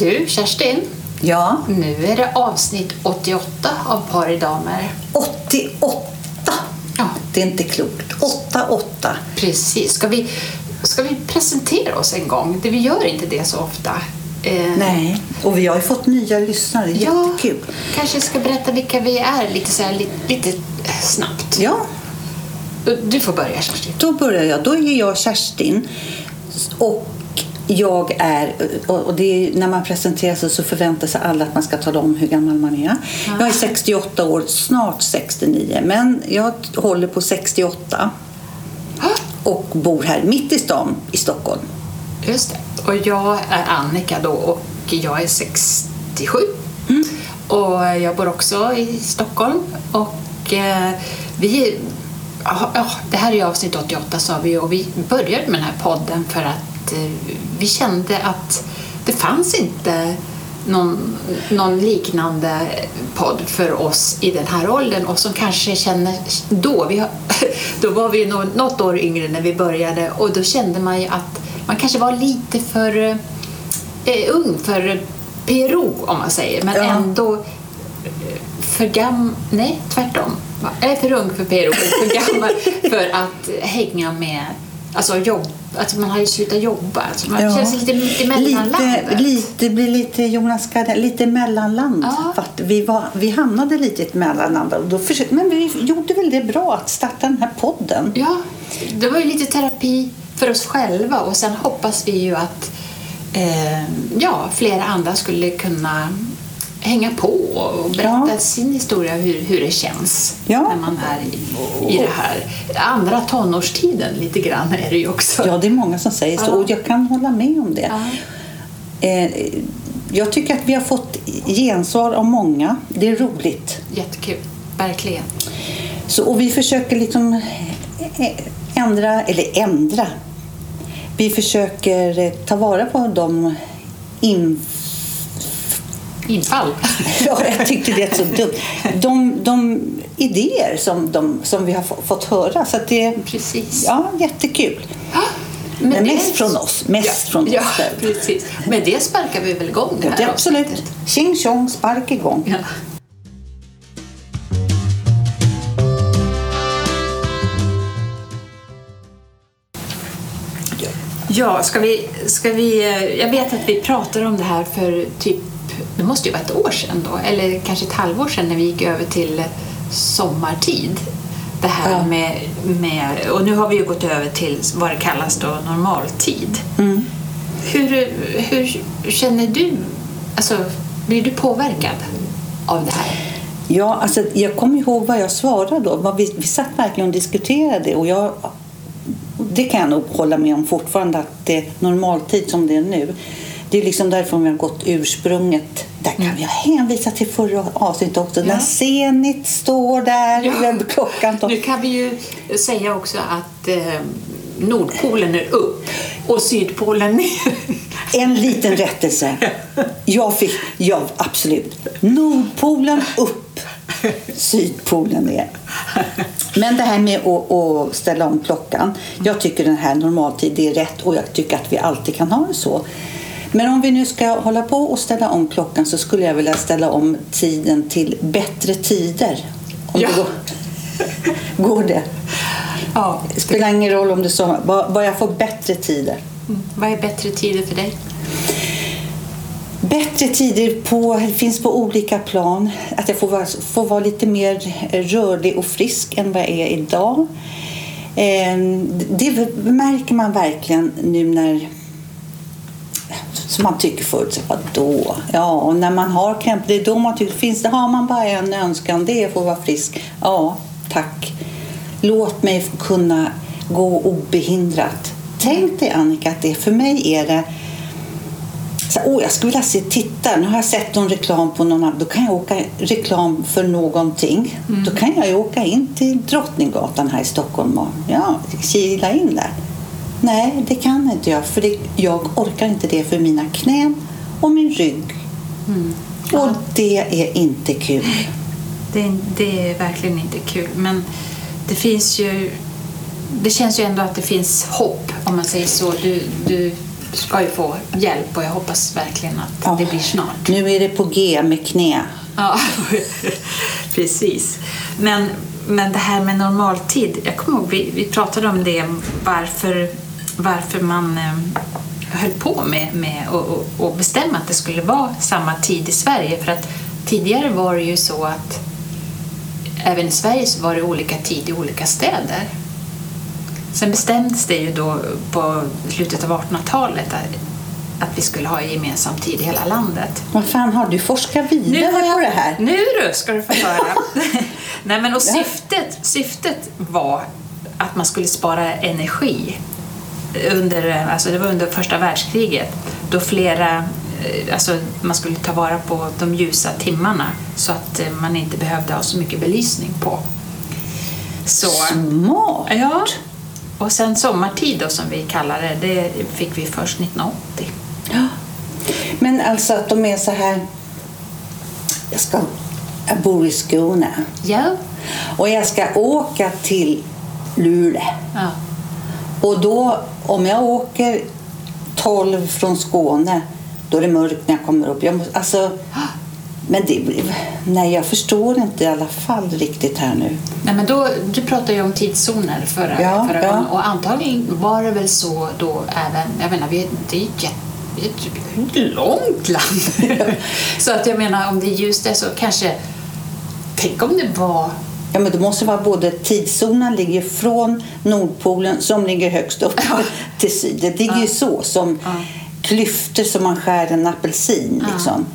Du, Kerstin, Ja, nu är det avsnitt 88 av Par i damer. 88! Ja. Det är inte klokt. 88. Precis. Ska vi, ska vi presentera oss en gång? Det, vi gör inte det så ofta. Eh, Nej, och vi har ju fått nya lyssnare. Ja, Jättekul. kanske ska berätta vilka vi är lite, så här, lite, lite snabbt. Ja, Du får börja, Kerstin. då börjar jag. Då är jag Kerstin. Och jag är, och det är, när man presenterar sig så förväntar sig alla att man ska tala om hur gammal man är. Jag är 68 år, snart 69, men jag håller på 68 och bor här mitt i stan i Stockholm. Just det. Och jag är Annika då och jag är 67. Och jag bor också i Stockholm. Och eh, vi... Ja, ja, det här är avsnitt 88 sa vi och vi började med den här podden för att eh, vi kände att det fanns inte någon, någon liknande podd för oss i den här åldern och som kanske känner då, vi då var vi nå- något år yngre när vi började och då kände man ju att man kanske var lite för eh, ung för PRO om man säger men Ja. ändå eh, för gammal, nej tvärtom. Jag är för ung för PRO, för gammal för att hänga med, alltså jobb, alltså man har ju slutat jobba, alltså man Ja. känns lite mitt emellan lite, det blir lite Jonas Gardell, lite mellanland. Ja. Vi, var, vi hamnade lite i ett mellanland. Och då försökte, men vi gjorde väl det bra att starta den här podden. Ja, det var ju lite terapi för oss själva och sen hoppas vi ju att eh, ja, flera andra skulle kunna hänga på och berätta Ja. sin historia hur, hur det känns Ja. när man är i, i det här andra tonårstiden lite grann är det ju också. Ja, det är många som säger så och jag kan hålla med om det. Eh, jag tycker att vi har fått gensvar av många. Det är roligt. Jättekul, verkligen. Så, och vi försöker liksom eh, ändra, eller ändra. Vi försöker eh, ta vara på de in, Infall. Ja, jag tyckte det är så dumt. De, de idéer som, de, som vi har få- fått höra. Så att det, Precis. ja, jättekul. Men Men det- mest från oss. Mest ja, från ja, oss själva. precis. Men det sparkar vi väl igång det Ja, här det är absolut. Tjing tjong, spark igång. Ja. Ja, ska vi, ska vi... eh, Jag vet att vi pratade om det här för typ... Det måste ju vara ett år sedan då, eller kanske ett halvår sedan när vi gick över till sommartid. Det här Ja. med, med... Och nu har vi ju gått över till vad det kallas då normaltid. Mm. Hur, hur känner du? Alltså, blir du påverkad av det här? Ja, alltså, jag kommer ihåg vad jag svarade då. Vi, vi satt verkligen och diskuterade och jag, det kan jag nog hålla med om fortfarande att det är normaltid som det är nu. Det är liksom därifrån vi har gått ursprunget. Där kan vi hänvisa till förra avsnittet också. När Zenit står där Ja. klockan. Nu kan vi ju säga också att eh, Nordpolen är upp och Sydpolen ner. En liten rättelse. Jag fick, ja absolut. Nordpolen upp, Sydpolen ner. Men det här med att, ställa om klockan. Jag tycker den här normaltid är rätt och jag tycker att vi alltid kan ha det så. Men om vi nu ska hålla på och ställa om klockan så skulle jag vilja ställa om tiden till bättre tider. Om Ja. det går, går det? Ja. Det spelar ingen roll om det så, bara jag får bättre tider. Mm. Vad är bättre tider för dig? Bättre tider på, finns på olika plan. Att jag får vara, får vara lite mer rörlig och frisk än vad jag är idag. Eh, Det märker man verkligen nu när som man tycker förut, vadå? Ja, och när man har camp, det är då man tycker, finns det, har man bara en önskan, det är att få vara frisk. Ja, tack. Låt mig kunna gå obehindrat. Tänk dig Annika att det för mig är det så, åh, jag skulle vilja se, titta, nu har jag sett någon reklam på någon annan. Då kan jag åka reklam för någonting. Då kan jag ju åka in till Drottninggatan här i Stockholm och ja, kila in där. Nej, det kan inte jag. För det, jag orkar inte det för mina knän och min rygg. Och det är inte kul. Det, är- det är verkligen inte kul, men det finns ju... Det känns ju ändå att det finns hopp, om man säger så. Du, du ska ju få hjälp och jag hoppas verkligen att Ja. det blir snart. Nu är det på G med knä. Ja, precis. Men, men det här med normaltid, jag kommer ihåg vi, vi pratade om det, varför, varför man eh, höll på med, med att och, och bestämma att det skulle vara samma tid i Sverige. För att tidigare var det ju så att även i Sverige så var det olika tid i olika städer. Sen bestämdes det ju då på slutet av 1800-talet att, vi skulle ha gemensam tid i hela landet. Vad fan har du forskat vidare har jag- på det här? Nu du ska du få höra. Nej, men och syftet, syftet var att man skulle spara energi. Under, alltså det var under första världskriget då flera, eh, alltså man skulle ta vara på de ljusa timmarna så att eh, man inte behövde ha så mycket belysning på. Så, Smart! ja. Och sen sommartid då som vi kallar det, det fick vi först 1980. Ja. Men alltså att de är så här... Jag, ska, jag bor i Skåne Ja. och jag ska åka till Luleå. ja. Och då, om jag åker 12 från Skåne, då är det mörkt när jag kommer upp. Jag måste, alltså, men det, nej, jag förstår inte i alla fall riktigt här nu. Nej, men då, du pratade ju om tidszoner förra, Ja, förra ja. gången och antagligen var det väl så då även, jag menar, vi, det är ju ett, ett, ett långt land. så att jag menar, om det är ljust där så kanske, tänk om det var, Ja, men det måste vara både tidszonen ligger från Nordpolen som ligger högst upp till syd. Det ligger ju så som klyftor som man skär en apelsin. Liksom.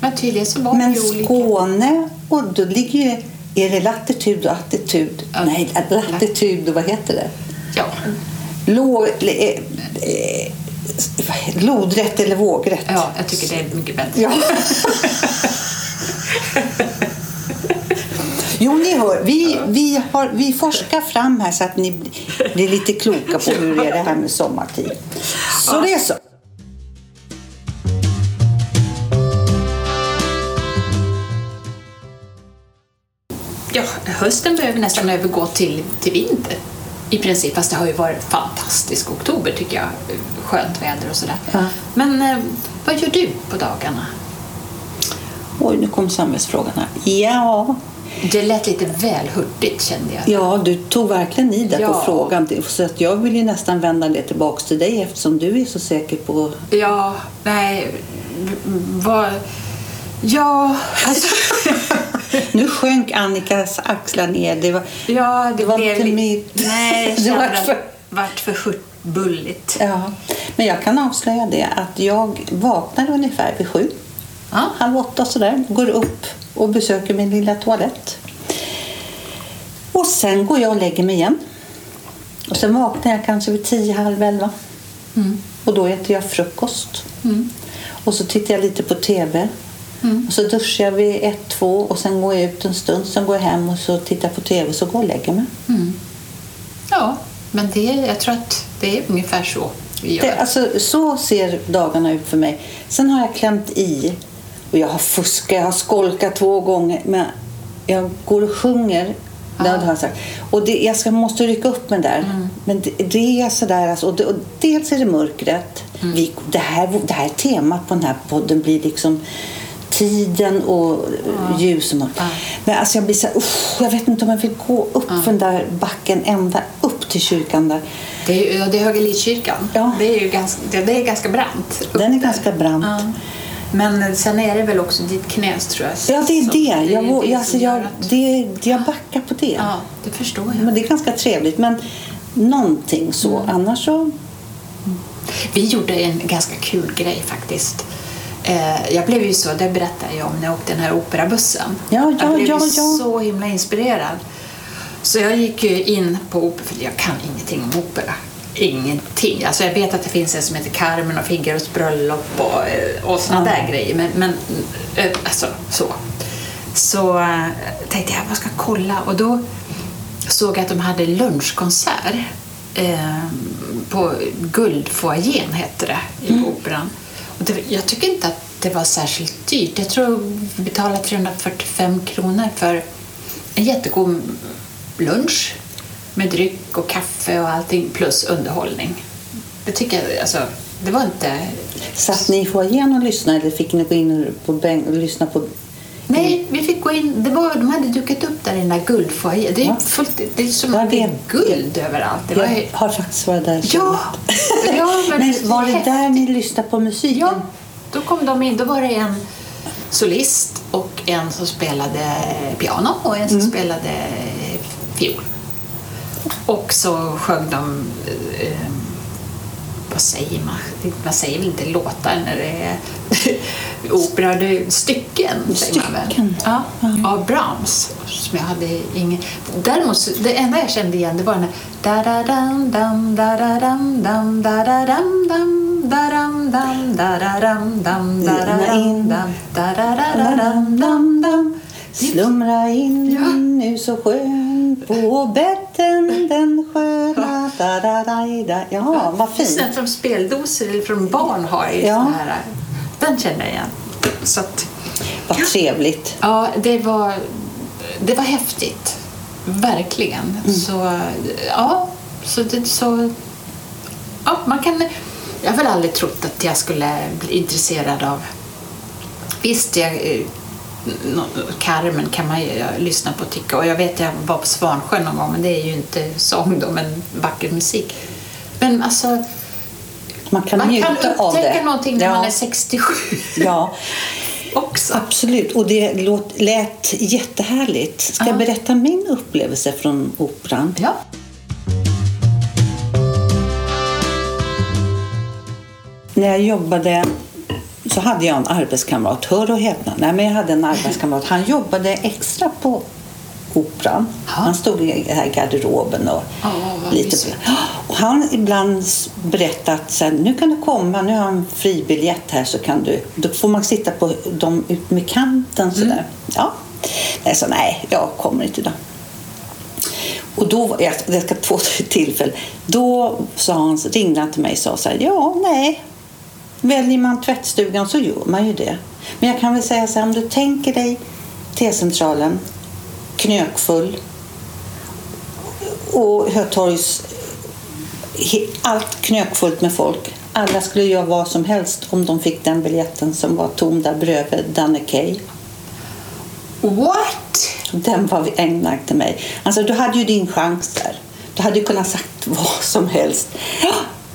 men tydligen så var Men. Skåne, och då ligger ju, är det latitud och attitud? Ja. Nej, latitud och vad heter det? Ja, Låg, eh, eh, lodrätt eller vågrätt? ja, jag tycker det är mycket bättre. Ni hör, vi, vi, har, vi forskar fram här så att ni blir lite kloka på hur det är det här med sommartid. Så det är så. Ja, hösten behöver nästan övergå till, till vinter i princip. Fast det har ju varit fantastisk oktober tycker jag. Skönt väder och sådär. Ja. Men eh, vad gör du på dagarna? Oj, nu kom samhällsfrågan här. Ja, Det lät lite väl hurtigt kände jag. ja du tog verkligen i på Ja. frågan. Så att jag vill ju nästan vända det tillbaks till dig eftersom du är så säker på... Ja, nej, vad... Ja, alltså... Nu sjönk Annikas axlar ner. Det var, ja, det, Det var blev inte mitt. Nej, Det vart att för- det vart för hurtbulligt. ja. Men jag kan avslöja det att jag vaknar ungefär vid sju. Ja. halv åtta sådär, går upp och besöker min lilla toalett. Och sen går jag och lägger mig igen. Och sen vaknar jag kanske vid tio, halv elva. Mm. Och då äter jag frukost. Mm. Och så tittar jag lite på TV. Mm. Och så duschar jag vid ett, två och sen går jag ut en stund. Sen går jag hem och så tittar på TV och så går jag och lägger mig. Mm. Ja, men det, jag tror att det är ungefär så vi gör. Det, alltså, så ser dagarna ut för mig. Sen har jag klämt i och jag har fuskat, jag har skolkat två gånger. Men jag går och sjunger. Det har jag sagt. Och det, jag ska, måste rycka upp mig där. Mm. Men det, det är sådär. Alltså, och det, och dels är det mörkret. Mm. Vi, det, här, det här temat på den här podden blir liksom tiden och ljus och mörker. Ja. Men alltså jag blir så här, usch, jag vet inte om jag vill gå upp för den där backen ända upp till kyrkan där. Det är, ja, det är Höga Lidskyrkan. Ja. Det är ju ganska, det, det är ganska brant. Den är där. ganska brant. Ja. Men sen är det väl också ditt knäs tror jag. Ja, det är som- det. Jag, är vå- det alltså, jag, att- det, jag backar på det. Ja, det förstår jag. Men det är ganska trevligt. Men någonting så. Mm. Annars så... Vi gjorde en ganska kul grej faktiskt. Eh, jag blev ju så, det berättade jag om när jag åkte den här operabussen. Ja, ja, jag blev ja, ja. så himla inspirerad. Så jag gick in på opera, för jag kan ingenting om opera. Ingenting. Alltså jag vet att det finns en som heter Carmen och Figaros bröllop och, eh, och såna Ja. där grejer. Men, men eh, alltså så. Så eh, tänkte jag, vad ska jag kolla? Och då såg jag att de hade lunchkonsert eh, på Guldfoajén, hette det, i Operan. Och det, jag tycker inte att det var särskilt dyrt. Jag tror vi betalade 345 kronor för en jättegod lunch med dryck och kaffe och allting plus underhållning. Det tycker jag, alltså, det var inte... Satt ni i foajén och lyssnade eller fick ni gå in på bänk och lyssna på... Nej, vi fick gå in. Det var, de hade dukat upp där i den där guldfoajén. Det är, Ja. fullt, det är som att det är guld överallt. Det var, Jag har faktiskt varit där. Ja! ja men, Men var det där ni lyssnade på musiken? Ja, då kom de in. Då var det en solist och en som spelade piano och en som Mm. spelade fiol. Och så sjöng de, eh, vad säger man? Man säger väl inte låtar när det är opera, det är stycken. Stycken. Ja, av Brahms. Som jag hade ingen... Däremot, det enda jag kände igen det var den där da-da-dam, dam, da-da-dam, dam, da-da-dam, dam, da-dam, dam, da-da-dam, dam, da-da-dam, dam, da-da-da-da-dam, dam, dam. Slumra in nu så skön på bädden den sköna da, da, da, da. Ja, vad fint. Sånt som speldoser eller från barn har i Ja. så här. Den känner jag igen. Så att, Vad trevligt. ja, det var, det var häftigt. Verkligen. Så, ja, så det så... Ja, man kan... Jag har väl aldrig trott att jag skulle bli intresserad av... Visst, jag, eh, Carmen kan man ju eh, lyssna på och tycka. Och jag vet jag var på Svansjön någon gång, men det är ju inte sång då, men vacker musik. Men alltså, Man kan man njuta kan av det. någonting när ja. man är 67 Ja, också. absolut. Och det låt, lät jättehärligt. Ska jag Ja. berätta min upplevelse från operan? Ja. När jag jobbade så hade jag en arbetskamrat. Hör och häpna. Nej, men jag hade en arbetskamrat. Han jobbade extra på operan. Han stod i garderoben och vad lite och Han ibland berättat att så här, nu kan du komma, nu har jag en fribiljett här så kan du. Då får man sitta på dem ut med kanten sådär. Mm. Ja. Jag sa nej, jag kommer inte idag. Och då, jag ska två tillfällen. Då sa han, ringde han till mig och sa så här, ja, nej. Väljer man tvättstugan så gör man ju det. Men jag kan väl säga så här, om du tänker dig T-centralen, knökfull och Hötorgs, allt knökfullt med folk. Alla skulle göra vad som helst om de fick den biljetten som var tom där bredvid Danne Kaye. What? Den var ägnad till mig. Alltså, du hade ju din chans där. Du hade ju kunnat sagt vad som helst.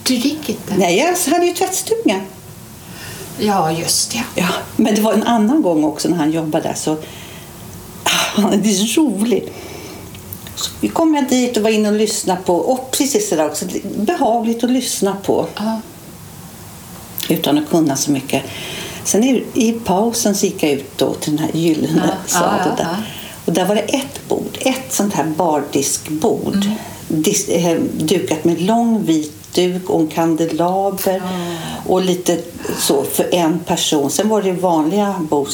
Du gick inte? Nej, jag hade ju tvättstugan. Ja, just ja. Ja, men det var en annan gång också när han jobbade där. Så, ah, han är så rolig. Så vi kom jag dit och var inne och lyssnade på. Och precis sådär också. Behagligt att lyssna på. ja. Utan att kunna så mycket. Sen i, i pausen så gick jag ut då till den här gyllene Ja, sadeln. ja, ja. Och där var det ett bord. Ett sånt här bardiskbord. Mm. Dis, eh, dukat med lång vit duk och en kandelaber. Och lite så för en person. Sen var det vanliga bord.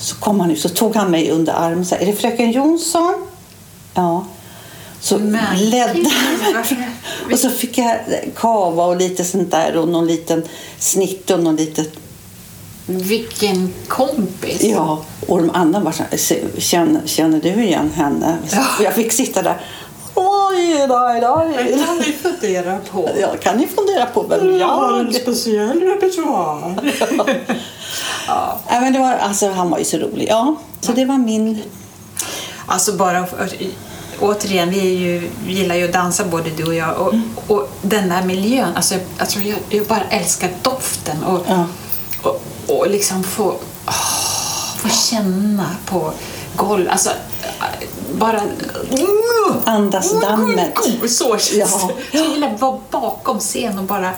Så- kom han ut så tog han mig under armen. Så här, är det fröken Jonsson? Ja. Så Men, ledde han. Och så fick jag kava och lite sånt där och någon liten snitt och någon litet... Vilken kompis. Ja, och de andra var så här, "Se- känner, känner du igen henne? Ja. Och Jag fick sitta där. Oj, oj, oj. Det kan vi fundera på. Ja, kan ni fundera på vem jag speciell repertoar. Nej, men det var, alltså, Han var ju så rolig. Ja, så det var min... Alltså bara, återigen, vi är ju, gillar ju att dansa både du och jag. Och, och den där miljön, alltså, alltså jag, jag bara älskar doften. Och, Ja. och, och liksom få, åh, få känna på golv. Alltså bara... Andas dammet. Så känns Ja. det. Så vill jag vara bakom scen och bara...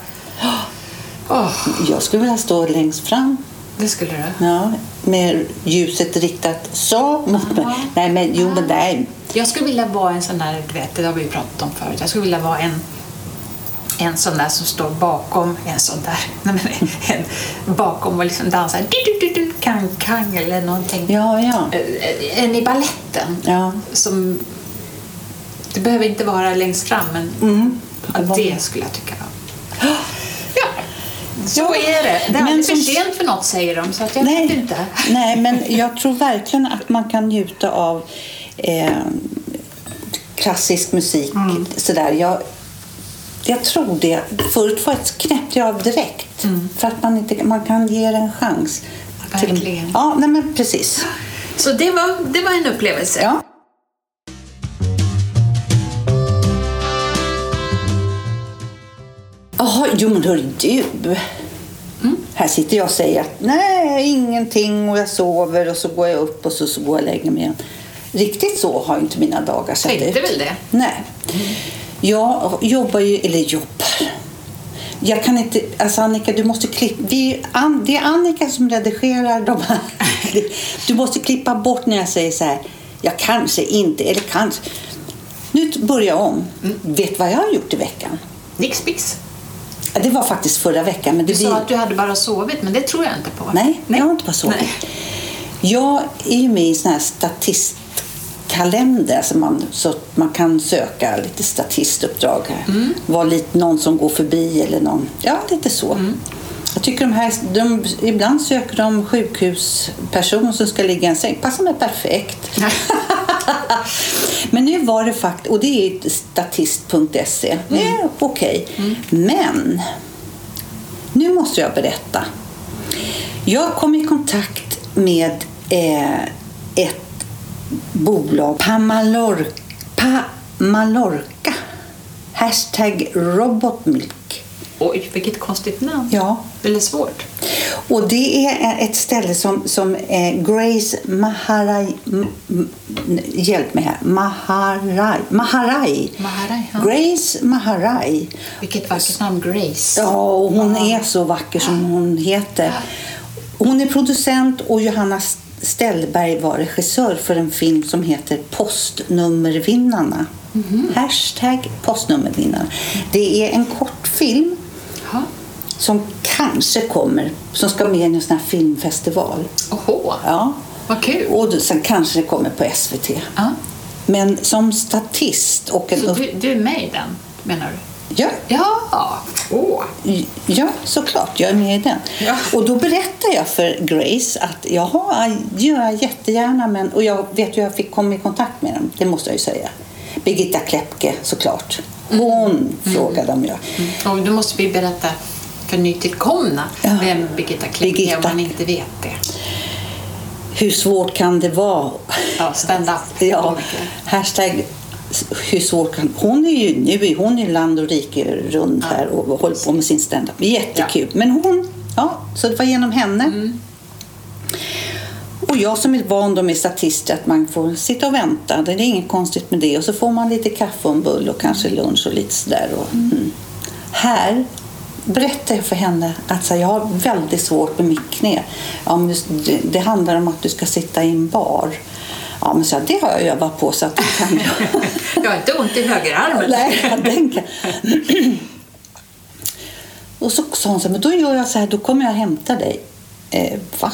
Åh, Jag skulle vilja stå längst fram det skulle du. ja, med ljuset riktat så mot mig. Nej, men jo, men nej. Jag skulle vilja vara en sån där, du vet, det har vi pratat om förut. Jag skulle vilja vara en, en sån där som står bakom en sån där. En, bakom och liksom dansar du, du, du, kang, kang eller någonting. Ja, ja. Eh, En i balletten. Ja. Som, det behöver inte vara längst fram, men Mm. ja, Det var- det skulle jag tycka var... Ja, så är det. Det är Men för sent för något, säger de. Så att jag Nej, vet inte. nej, men jag tror verkligen att man kan njuta av eh, klassisk musik. Mm. Sådär. Jag, Jag tror det. Förut var ett knäppte jag av direkt. För att man, inte, man kan ge det en chans. Till- Verkligen. Ja, nej men precis. Så det var, det var en upplevelse. Ja. Jaha, jo men hör du. Här sitter jag och säger att nej, ingenting och jag sover och så går jag upp och så, så går jag och lägger mig igen. Riktigt så har inte mina dagar sett Tänkte ut. väl det. Nej. Jag jobbar ju, eller jobbar. Jag kan inte, alltså Annika du måste klippa, vi, An, det är Annika som redigerar de här. Du måste klippa bort när jag säger så här, jag kanske inte, eller kanske. Nu börjar jag om. Vet vad jag har gjort i veckan? Nix pix. Det var faktiskt förra veckan. Men det Du blir... sa att du hade bara sovit, men det tror jag inte på. Nej, jag har inte bara sovit. Nej. Jag är ju med i sån här statistkalender så man, så man kan söka lite statistuppdrag. Mm. Var lite någon som går förbi eller någon. Ja, lite så. Jag tycker de här, de, ibland söker de sjukhuspersoner som ska ligga i en säng. Passar mig perfekt. Men nu var det faktiskt, och det är statist.se. Det är okej. Men nu måste jag berätta. Jag kom i kontakt med eh, ett bolag, Pamalor, Pamalorca. Hashtag robotmilk. Oj, vilket konstigt namn. Ja. Eller svårt. Och det är ett ställe som, som eh, Grace Maharaj... Hjälp mig här. Maharaj. Maharaj. Maharaj, ja. Grace Maharaj. Vilket vackert namn, Grace. Ja, och hon är så vacker som hon heter. Hon är producent och Johanna Ställberg var regissör för en film som heter Postnummervinnarna. Hashtag postnummervinnarna. Det är en kortfilm Ja. som kanske kommer, som ska med i en sån här filmfestival. Oho, Ja. vad kul. Och sen kanske det kommer på SVT. Ja. Men som statist och en Så du, du är med i den, menar du? Ja, Ja! Åh! Ja, såklart. Jag är med i den. Ja. Och då berättar jag för Grace att jaha, gör jag jättegärna. Men, och jag vet ju jag fick komma i kontakt med dem. Det måste jag ju säga. Birgitta Klepke såklart. Hon frågade om jag... Och då måste vi berätta för nytillkomna Ja. vem Birgitta Klepke är om man inte vet det. Hur svårt kan det vara? Ja, stand-up. Ja, komiker. hashtag hur svårt kan... Hon är ju nu är hon i land och rike runt här och håller på med sin standup. Jättekul. Men hon, ja, så det var genom henne. Mm. Och jag som är van då med statister att man får sitta och vänta. Det är inget konstigt med det. Och så får man lite kaffe och en bulle och kanske lunch och lite sådär. Och, mm. Här berättar jag för henne att så här, jag har väldigt svårt med mitt knä. Ja, det, det handlar om att du ska sitta i en bar. Ja, men så här, det har jag övat på så att det kan jag. Jag har inte ont i högerarmen. Nej, den kan. Och så sa hon så här, men då gör jag så här, då kommer jag hämta dig. Eh, va?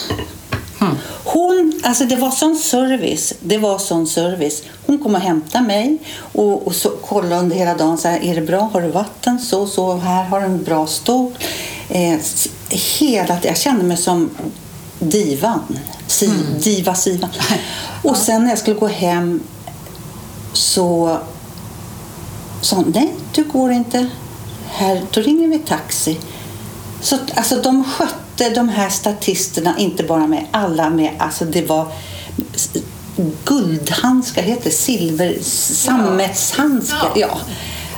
Hon, alltså det var sån service. Det var sån service. Hon kom och hämtade mig och, och så kollade under hela dagen. Så här, är det bra? Har du vatten? Så, så. Här har du en bra stol. Eh, hela, jag kände mig som divan. Si, Diva Sivan. Och sen när jag skulle gå hem så sa hon, nej, du går inte. Här, då ringer vi taxi. Så alltså, de skötte de här statisterna, inte bara med alla med, alltså det var guldhandskar, heter det, silver, sammetshandskar. Ja. Ja.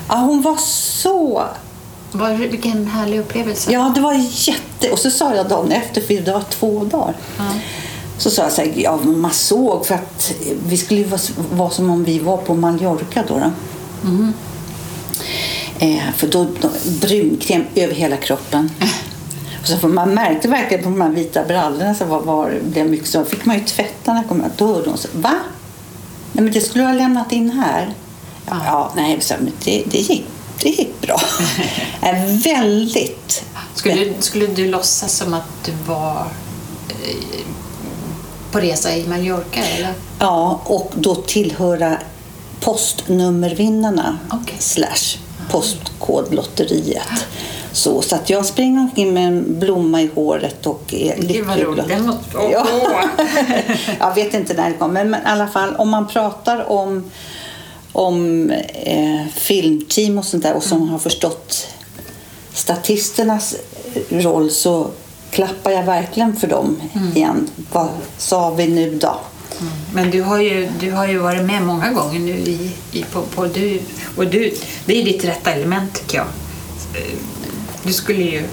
Ja. hon var så Var, vilken härlig upplevelse. Ja, det var jätte... Och så sa jag dagen efter, för det var två dagar. Så sa jag så här, ja, man såg för att vi skulle vara, vara som om vi var på Mallorca då. då. Eh, för då, då brunkräm över hela kroppen. Och så, man märkte verkligen på de här vita brallorna så var, var, det mycket så fick man ju tvätta när jag kom. Då hörde hon så, va? Nej, men det skulle du ha lämnat in här. Ja, ja nej, så, men det, det, gick, det gick bra. Eh, väldigt. Skulle, skulle du låtsas som att du var eh, på resa i Mallorca? Eller? Ja, och då tillhöra postnummervinnarna Okej. slash postkodlotteriet. Så, så att jag springer omkring med en blomma i håret och är lycklig. Ja. jag vet inte när det kommer, men, men i alla fall om man pratar om om eh, filmteam och sånt där och som har förstått statisternas roll så klappar jag verkligen för dem igen. Vad sa vi nu då? Men du har, ju, du har ju varit med många gånger nu i, i, på, på du, och du, det är ditt rätta element tycker jag. Eh, Du skulle ju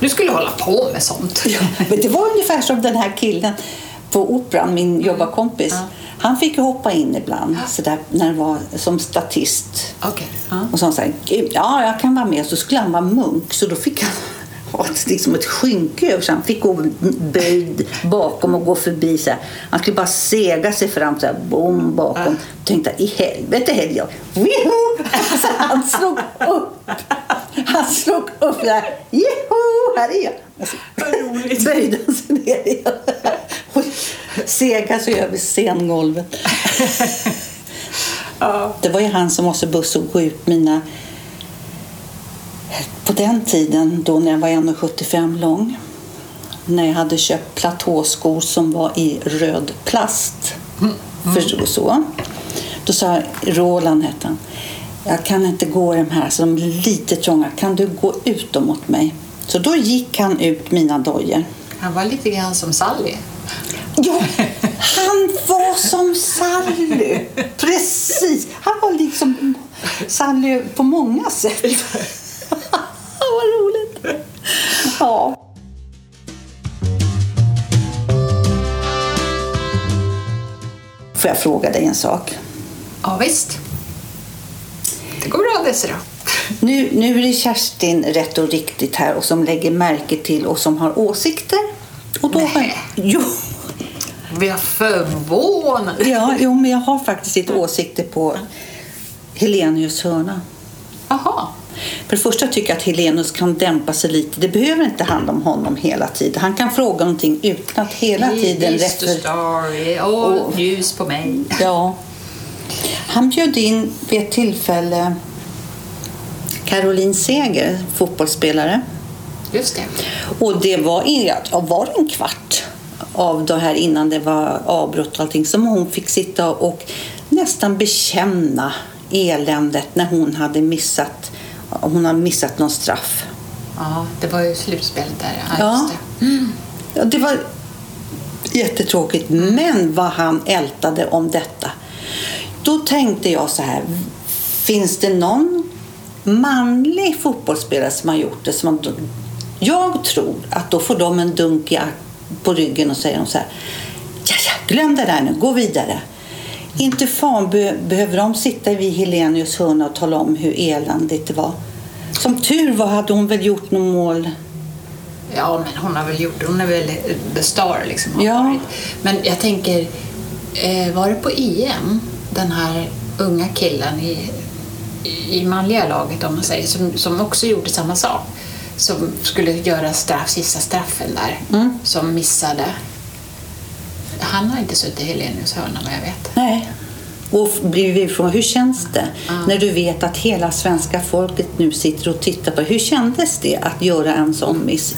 du skulle hålla på med sånt. Men det var ungefär som den här killen på Operan, min jobbarkompis. Ja. Han fick ju hoppa in ibland så där, när det var som statist. Okej. Ja. Och så sa han så här, "Gud, ja jag kan vara med. Så skulle han vara munk så då fick han ha ett, liksom ett skynke över sig. Han fick gå böjd bakom och gå förbi så här. Han skulle bara sega sig fram så här, bom bakom. Ja. Tänkte i helvete heller jag. Wiho! Alltså, han slog upp. Han slog upp där. Joho, här är jag. Alltså, roligt. böjde han sig ner igen. Segade sig över scengolvet. Ja. Det var ju han som måste bussa och gå ut mina... På den tiden, då när jag var 1,75 lång, när jag hade köpt platåskor som var i röd plast. Förstår så? Då sa Roland, hette han, jag kan inte gå i de här, så de är lite trånga. Kan du gå ut dem åt mig? Så då gick han ut mina dojor. Han var lite grann som Sally. Ja, han var som Sally. Precis. Han var liksom Sally på många sätt. Vad roligt. Ja. Får jag fråga dig en sak? Ja, visst. Det går bra Desiree. Nu, nu är det Kerstin rätt och riktigt här och som lägger märke till och som har åsikter. Och då har, Nej. jo, Vi är förvånade. ja, jo, men jag har faktiskt lite åsikter på Helenius hörna. Jaha. För det första tycker jag att Helenius kan dämpa sig lite. Det behöver inte handla om honom hela tiden. Han kan fråga någonting utan att hela tiden för... story. Åh, Åh. ljus på mig. Ja. Han bjöd in vid ett tillfälle Caroline Seger, fotbollsspelare. Just det. Och det var, i- ja, var en kvart av det här innan det var avbrott och allting som hon fick sitta och nästan bekänna eländet när hon hade missat, hon hade missat någon straff. Ja, det var ju slutspelet där. Ja, det. Ja, det var jättetråkigt, men vad han ältade om detta. Då tänkte jag så här, finns det någon manlig fotbollsspelare som har gjort det? Som man, jag tror att då får de en dunk på ryggen och säger så här, ja, ja, glöm det där nu, gå vidare. Inte fan be, behöver de sitta vid Helenius hörna och tala om hur eländigt det var. Som tur var hade hon väl gjort något mål Ja, men hon har väl gjort det. Hon är väl the star liksom. Ja. Men jag tänker, eh, var det på EM, den här unga killen i, i manliga laget om man säger, som, som också gjorde samma sak. Som skulle göra straff, sista straffen där, Mm. som missade. Han har inte suttit i Helenius hörna vad jag vet. Nej. Och blir vi från, hur känns det när du vet att hela svenska folket nu sitter och tittar på Hur kändes det att göra en sån miss?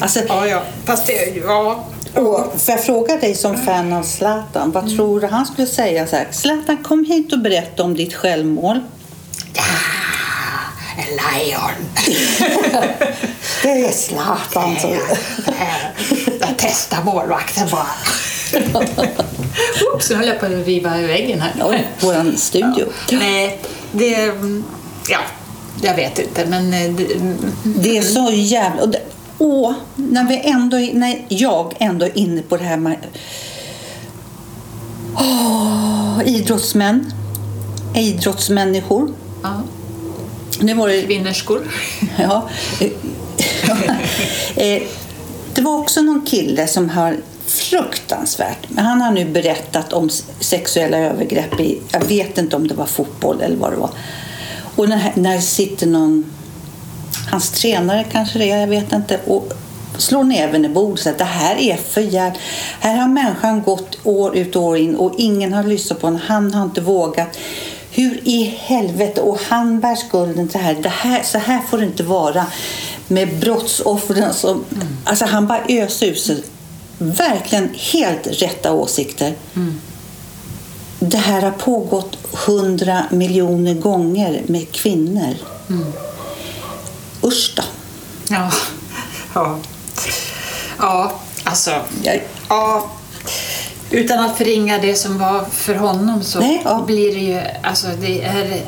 Alltså, ja. Fast det, ja. och får jag fråga dig som fan av Zlatan, vad tror du han skulle säga? Så här, Zlatan, kom hit och berätta om ditt självmål. A lion. Det är Zlatan. Jag testar målvakten bara. Oops, nu höll jag på att riva väggen här. Oj, våran studio. Nej, det... Ja, jag vet inte, men... eh, Det, Det är så jävla... Och det, åh, när, vi ändå, är- när jag ändå är inne på det här med... Åh, idrottsmän. Idrottsmänniskor. ja, Nu var det... kvinnerskor. Ja. Eh, det var också någon kille som har fruktansvärt, men han har nu berättat om sexuella övergrepp i, jag vet inte om det var fotboll eller vad det var. Och när, när sitter någon, hans tränare kanske det är, jag vet inte, och slår näven i bordet och säger det här är för jävligt. Här har människan gått år ut och år in och ingen har lyssnat på honom. Han har inte vågat. Hur i helvete? Och han bär skulden till det här. Det här så här får det inte vara med brottsoffren. Som, Alltså han bara öser ut sig verkligen helt rätta åsikter. det här har pågått hundra miljoner gånger med kvinnor. Mm. Usch då. Ja. Ja. Ja, alltså. Ja. Utan att förringa det som var för honom så Nej, ja. blir det ju, alltså det är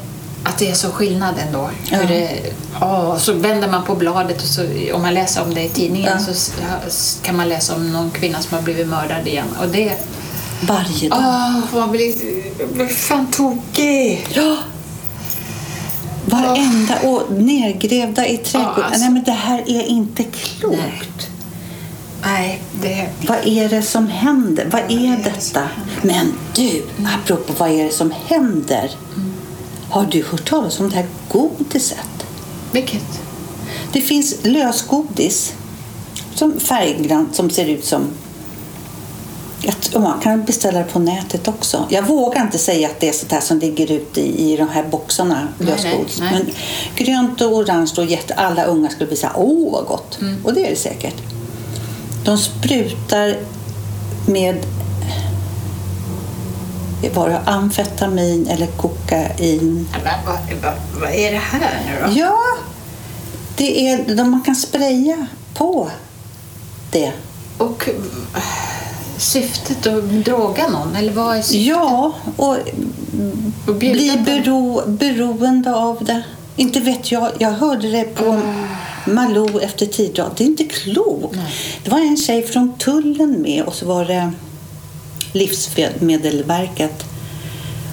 att det är så skillnad ändå. Ja. Hur det, ja, så vänder man på bladet och så, om man läser om det i tidningen Ja. så kan man läsa om någon kvinna som har blivit mördad igen. Och det, varje dag. åh, man blir, blir fan tokig. Ja. Varenda och nergrävda i trädgården. Ja, alltså. Nej, men det här är inte klokt. Nej. Nej, det... Vad är det som händer? Vad är detta? Men du, apropå vad är det som händer? Har du hört talas om det här godiset? Vilket? Det finns lösgodis som färggrant som ser ut som man kan beställa det på nätet också. Jag vågar inte säga att det är sånt här som ligger ute i, i de här boxarna, lösgodis. Men grönt och orange och jätte, alla unga skulle bli så här, åh vad gott. Och det är det säkert. De sprutar med var det amfetamin eller kokain. Men vad, vad, vad är det här nu då? Ja, det är, de, man kan spraya på det. Och eh, syftet att droga någon? Eller vad är syftet? Ja, och Och bli bero, beroende av det. Inte vet jag. Jag hörde det på Malou efter tidrad. Det är inte klokt. Nej. Det var en tjej från tullen med och så var det Livsmedelsverket.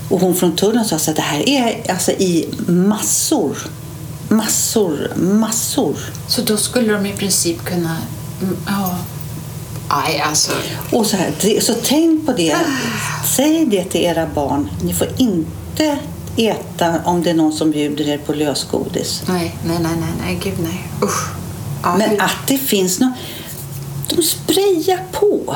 Och hon från tullen sa att det här är alltså i massor. Massor, massor. Så då skulle de i princip kunna... mm, Ja. Nej, alltså. Och så, här, så tänk på det. Säg det till era barn. Ni får inte äta om det är någon som bjuder er på lösgodis. Nej, nej, nej, nej, nej, gud nej. Usch. Men att det finns något... De sprayar på.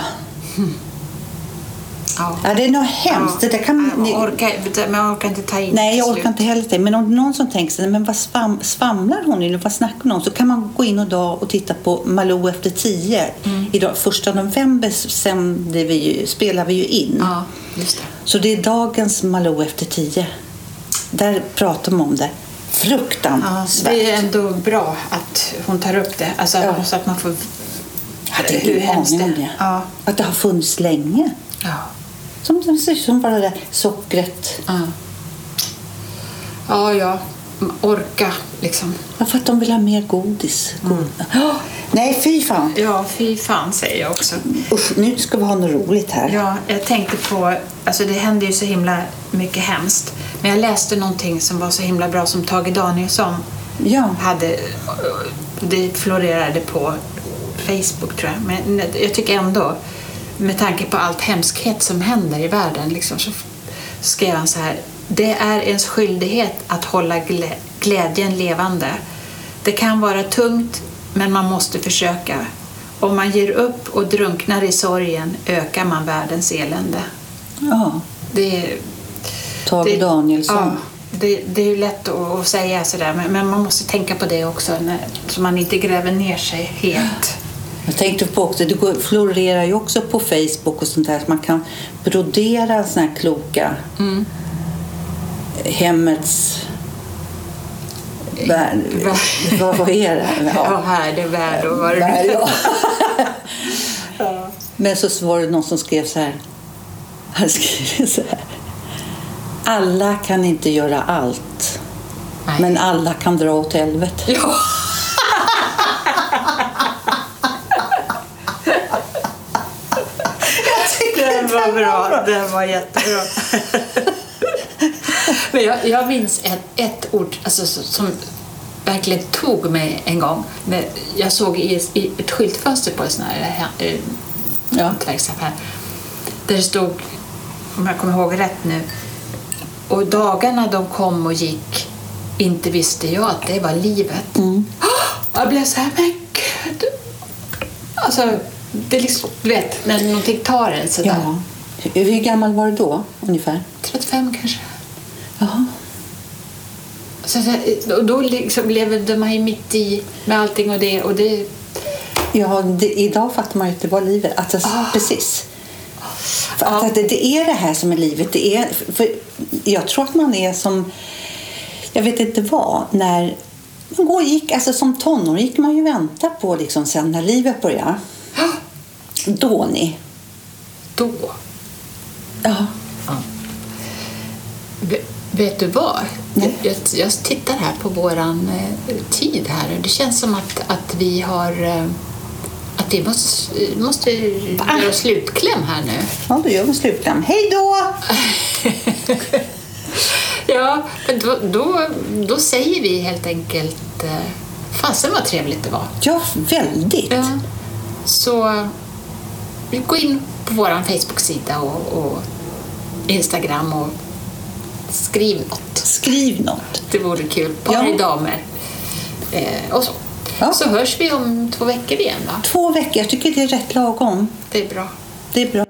Ja. Ja, det är något hemskt. Det där kan, jag, ni, orkar, jag orkar inte ta in nej, jag orkar slut. inte heller det. Men om någon som tänker sig, men vad svam, svamlar hon nu? Vad snackar hon om? Så kan man gå in idag och titta på Malou efter tio. Mm. Idag, första november sänder vi ju, spelar vi ju in. Ja, just det. Så det är dagens Malou efter tio. Där pratar man om det. Ja, Fruktansvärt. det är ändå bra att hon tar upp det. Alltså, Ja. Så att man får... Jag hade ingen aning om det- det. Ja. Att det har funnits länge. Ja. Som, som, som bara det där sockret. Ja, ja. ja. Orka, liksom. Ja, för att de vill ha mer godis. God. Ja, Nej, fy fan. Ja, fy fan säger jag också. Usch, nu ska vi ha något roligt här. Ja, jag tänkte på, alltså det händer ju så himla mycket hemskt. Men jag läste någonting som var så himla bra som Tage Danielsson Ja. hade, det florerade på Facebook tror jag. Men jag tycker ändå, med tanke på allt hemskhet som händer i världen, liksom, så skrev han så här. Det är ens skyldighet att hålla glä- glädjen levande. Det kan vara tungt, men man måste försöka. Om man ger upp och drunknar i sorgen ökar man världens elände. ja. Det är, Tage Danielsson. Ja, det, det är ju lätt att, att säga sådär, men, men man måste tänka på det också när, så man inte gräver ner sig helt. Jag tänkte på också, det florerar ju också på Facebook och sånt där att man kan brodera såna här kloka Mm. hemmets värld. Värld. Vad, vad är det? Ja, här är värld och vad det. Ja. Men så var det någon som skrev så här. Han skrev så här. Alla kan inte göra allt. Nej. Men alla kan dra åt helvete. Ja. Den var bra. Den var jättebra. Men jag, jag minns ett, ett ord alltså, så- som verkligen tog mig en gång. När jag såg i, i ett skyltfönster på en sån här eh, Ja. hantverksaffär där det stod, om jag kommer ihåg rätt nu, och dagarna de kom och gick inte visste jag att det var livet. Mm. Och jag blev så här, men gud. Alltså, det är liksom, du vet, när någonting tar en sådär. Ja. Hur gammal var du då ungefär? 35 kanske. Jaha. Så och då liksom levde man ju mitt i med allting och det. Och det Ja, det, idag fattar man ju att det var livet. Att det, Ah. Precis. För att, att det, det är det här som är livet. Det är, för jag tror att man är som, jag vet inte vad, när man går, gick, alltså som tonåring gick man ju vänta på liksom sen när livet börjar. Då ni. Då. Ja. V- Vet du vad? Nej. Jag, jag tittar här på våran eh, tid här och det känns som att, att vi har eh, att vi måste, måste göra slutkläm här nu. ja, då gör vi slutkläm. Hej då! Ja, men då, då, då säger vi helt enkelt eh, fasen vad trevligt det var. Ja, väldigt. Ja. Så gå in på vår Facebook-sida och, och Instagram och skriv något. Skriv något. Det vore kul. Par Ja. damer. Eh, och så. Ja. Så hörs vi om två veckor igen va? Två veckor, jag tycker det är rätt lagom. Det är bra. Det är bra.